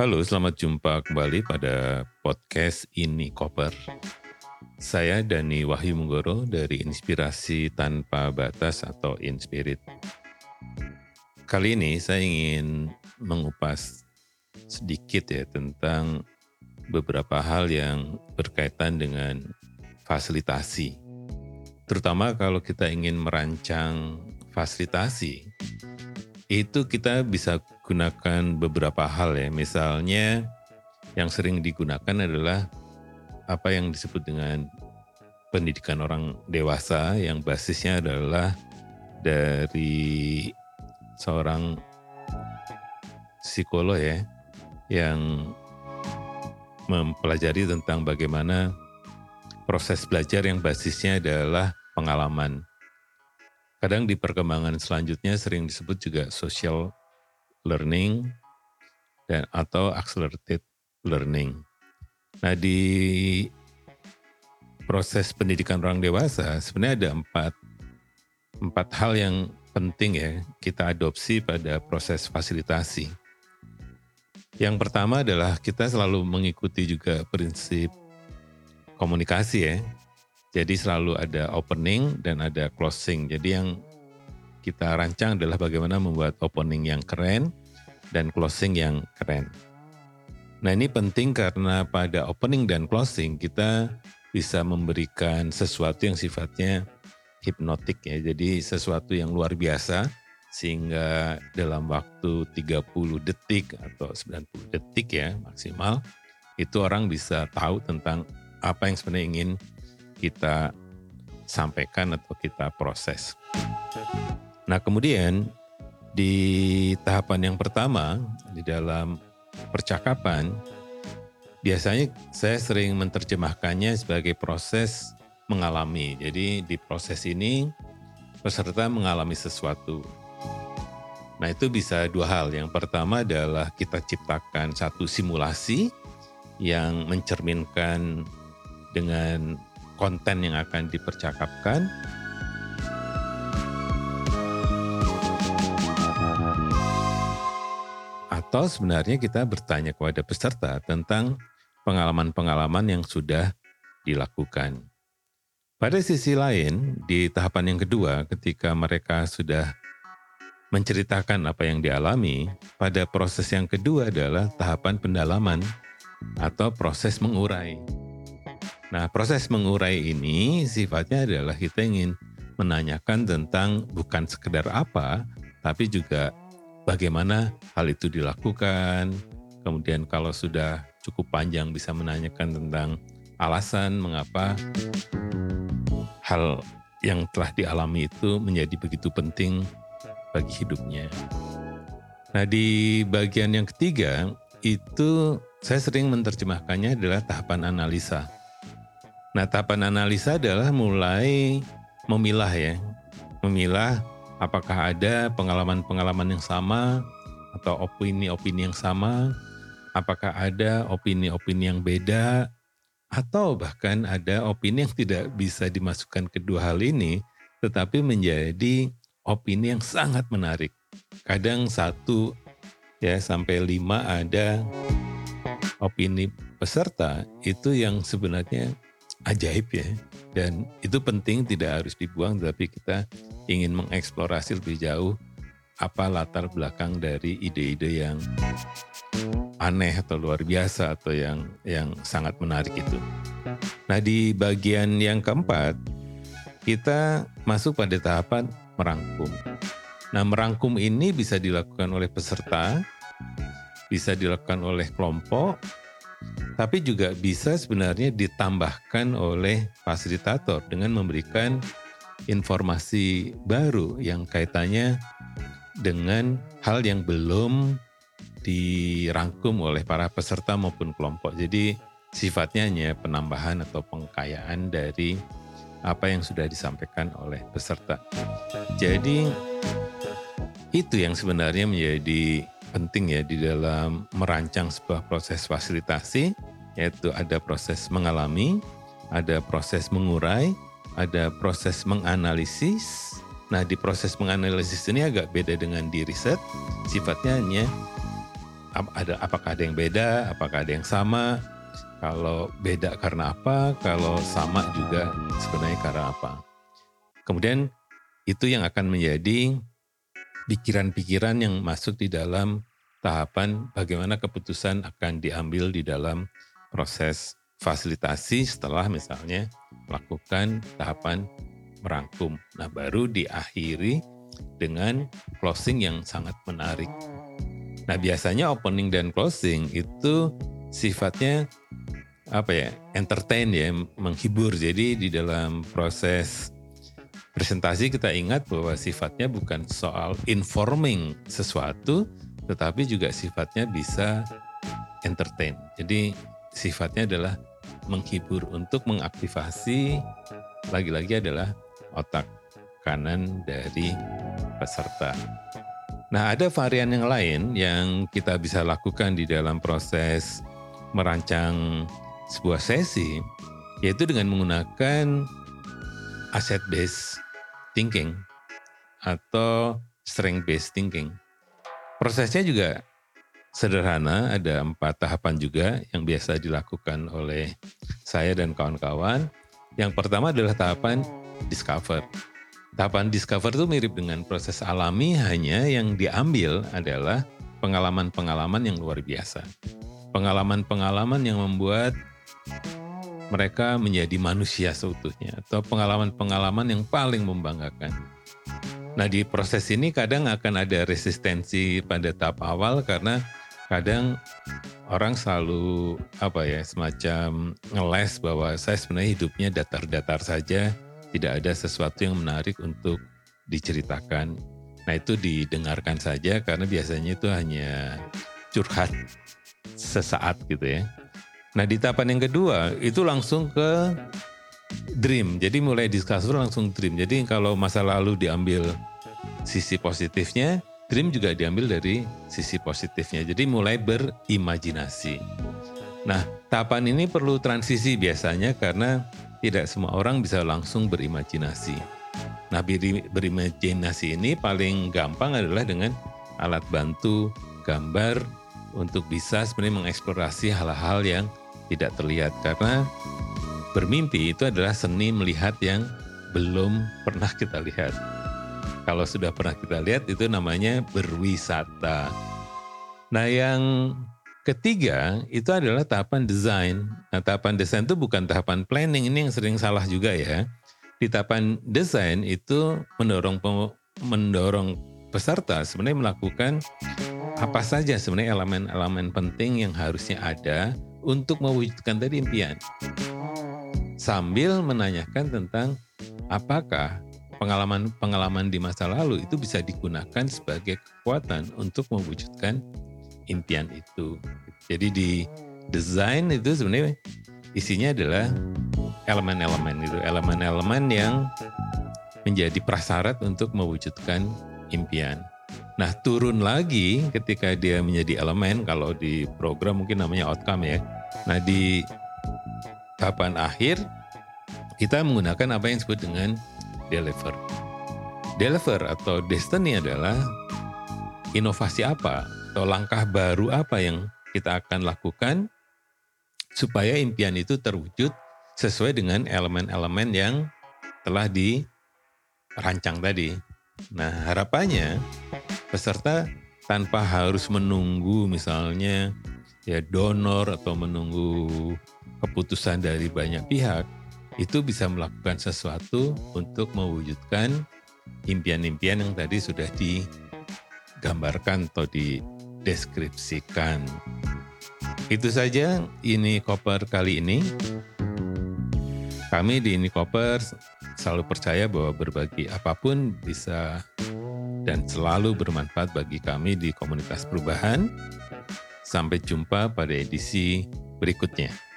Halo, selamat jumpa kembali pada podcast Ini Koper. Saya Dani Wahyu Munggoro dari Inspirasi Tanpa Batas atau Inspirit. Kali ini saya ingin mengupas sedikit ya tentang beberapa hal yang berkaitan dengan fasilitasi. Terutama kalau kita ingin merancang fasilitasi, itu kita bisa gunakan beberapa hal ya. Misalnya yang sering digunakan adalah apa yang disebut dengan pendidikan orang dewasa yang basisnya adalah dari seorang psikolog ya yang mempelajari tentang bagaimana proses belajar yang basisnya adalah pengalaman. Kadang di perkembangan selanjutnya sering disebut juga social learning dan atau accelerated learning. Nah di proses pendidikan orang dewasa sebenarnya ada empat empat hal yang penting ya kita adopsi pada proses fasilitasi. Yang pertama adalah kita selalu mengikuti juga prinsip komunikasi ya. Jadi selalu ada opening dan ada closing. Jadi yang kita rancang adalah bagaimana membuat opening yang keren dan closing yang keren. Nah ini penting karena pada opening dan closing kita bisa memberikan sesuatu yang sifatnya hipnotik ya. Jadi sesuatu yang luar biasa sehingga dalam waktu 30 detik atau 90 detik ya maksimal itu orang bisa tahu tentang apa yang sebenarnya ingin kita sampaikan atau kita proses. Nah kemudian di tahapan yang pertama di dalam percakapan biasanya saya sering menerjemahkannya sebagai proses mengalami. Jadi di proses ini peserta mengalami sesuatu. Nah itu bisa dua hal. Yang pertama adalah kita ciptakan satu simulasi yang mencerminkan dengan konten yang akan dipercakapkan Atau sebenarnya kita bertanya kepada peserta tentang pengalaman-pengalaman yang sudah dilakukan. Pada sisi lain, di tahapan yang kedua, ketika mereka sudah menceritakan apa yang dialami, pada proses yang kedua adalah tahapan pendalaman atau proses mengurai. Nah, proses mengurai ini sifatnya adalah kita ingin menanyakan tentang bukan sekedar apa, tapi juga bagaimana hal itu dilakukan. Kemudian kalau sudah cukup panjang bisa menanyakan tentang alasan mengapa hal yang telah dialami itu menjadi begitu penting bagi hidupnya. Nah di bagian yang ketiga itu saya sering menerjemahkannya adalah tahapan analisa. Nah tahapan analisa adalah mulai memilah ya, memilah apakah ada pengalaman-pengalaman yang sama atau opini-opini yang sama, apakah ada opini-opini yang beda, atau bahkan ada opini yang tidak bisa dimasukkan kedua hal ini, tetapi menjadi opini yang sangat menarik. Kadang satu ya sampai lima ada opini peserta itu yang sebenarnya ajaib ya. Dan itu penting tidak harus dibuang tapi kita ingin mengeksplorasi lebih jauh apa latar belakang dari ide-ide yang aneh atau luar biasa atau yang yang sangat menarik itu. Nah, di bagian yang keempat kita masuk pada tahapan merangkum. Nah, merangkum ini bisa dilakukan oleh peserta, bisa dilakukan oleh kelompok, tapi juga bisa sebenarnya ditambahkan oleh fasilitator dengan memberikan informasi baru yang kaitannya dengan hal yang belum dirangkum oleh para peserta maupun kelompok. Jadi sifatnya hanya penambahan atau pengkayaan dari apa yang sudah disampaikan oleh peserta. Jadi itu yang sebenarnya menjadi penting ya di dalam merancang sebuah proses fasilitasi, yaitu ada proses mengalami, ada proses mengurai, ada proses menganalisis. Nah di proses menganalisis ini agak beda dengan di riset, sifatnya hanya ada apakah ada yang beda, apakah ada yang sama, kalau beda karena apa, kalau sama juga sebenarnya karena apa. Kemudian itu yang akan menjadi pikiran-pikiran yang masuk di dalam tahapan bagaimana keputusan akan diambil di dalam proses fasilitasi setelah misalnya melakukan tahapan merangkum. Nah, baru diakhiri dengan closing yang sangat menarik. Nah, biasanya opening dan closing itu sifatnya apa ya? entertain ya, menghibur. Jadi di dalam proses presentasi kita ingat bahwa sifatnya bukan soal informing sesuatu, tetapi juga sifatnya bisa entertain. Jadi sifatnya adalah menghibur untuk mengaktifasi lagi-lagi adalah otak kanan dari peserta. Nah, ada varian yang lain yang kita bisa lakukan di dalam proses merancang sebuah sesi, yaitu dengan menggunakan asset based thinking atau strength based thinking. Prosesnya juga sederhana, ada empat tahapan juga yang biasa dilakukan oleh saya dan kawan-kawan. Yang pertama adalah tahapan discover. Tahapan discover itu mirip dengan proses alami, hanya yang diambil adalah pengalaman-pengalaman yang luar biasa. Pengalaman-pengalaman yang membuat mereka menjadi manusia seutuhnya, atau pengalaman-pengalaman yang paling membanggakan. Nah di proses ini kadang akan ada resistensi pada tahap awal karena kadang orang selalu apa ya semacam ngeles bahwa saya sebenarnya hidupnya datar-datar saja, tidak ada sesuatu yang menarik untuk diceritakan. Nah itu didengarkan saja karena biasanya itu hanya curhat sesaat gitu ya. Nah di tahapan yang kedua itu langsung ke dream. Jadi mulai diskusur langsung dream. Jadi kalau masa lalu diambil sisi positifnya, dream juga diambil dari sisi positifnya. Jadi mulai berimajinasi. Nah tahapan ini perlu transisi biasanya karena tidak semua orang bisa langsung berimajinasi. Nah, berimajinasi ini paling gampang adalah dengan alat bantu gambar untuk bisa sebenarnya mengeksplorasi hal-hal yang tidak terlihat karena bermimpi itu adalah seni melihat yang belum pernah kita lihat. Kalau sudah pernah kita lihat itu namanya berwisata. Nah, yang Ketiga, itu adalah tahapan desain. Nah, tahapan desain itu bukan tahapan planning, ini yang sering salah juga ya. Di tahapan desain itu mendorong mendorong peserta sebenarnya melakukan apa saja sebenarnya elemen-elemen penting yang harusnya ada untuk mewujudkan tadi impian. Sambil menanyakan tentang apakah pengalaman-pengalaman di masa lalu itu bisa digunakan sebagai kekuatan untuk mewujudkan impian itu. Jadi di desain itu sebenarnya isinya adalah elemen-elemen itu, elemen-elemen yang menjadi prasyarat untuk mewujudkan impian. Nah, turun lagi ketika dia menjadi elemen, kalau di program mungkin namanya outcome ya. Nah, di tahapan akhir, kita menggunakan apa yang disebut dengan deliver. Deliver atau destiny adalah inovasi apa atau langkah baru apa yang kita akan lakukan supaya impian itu terwujud sesuai dengan elemen-elemen yang telah dirancang tadi. Nah, harapannya peserta tanpa harus menunggu misalnya ya donor atau menunggu keputusan dari banyak pihak, itu bisa melakukan sesuatu untuk mewujudkan impian-impian yang tadi sudah digambarkan atau di deskripsikan. Itu saja ini koper kali ini. Kami di ini koper selalu percaya bahwa berbagi apa pun bisa dan selalu bermanfaat bagi kami di komunitas perubahan. Sampai jumpa pada edisi berikutnya.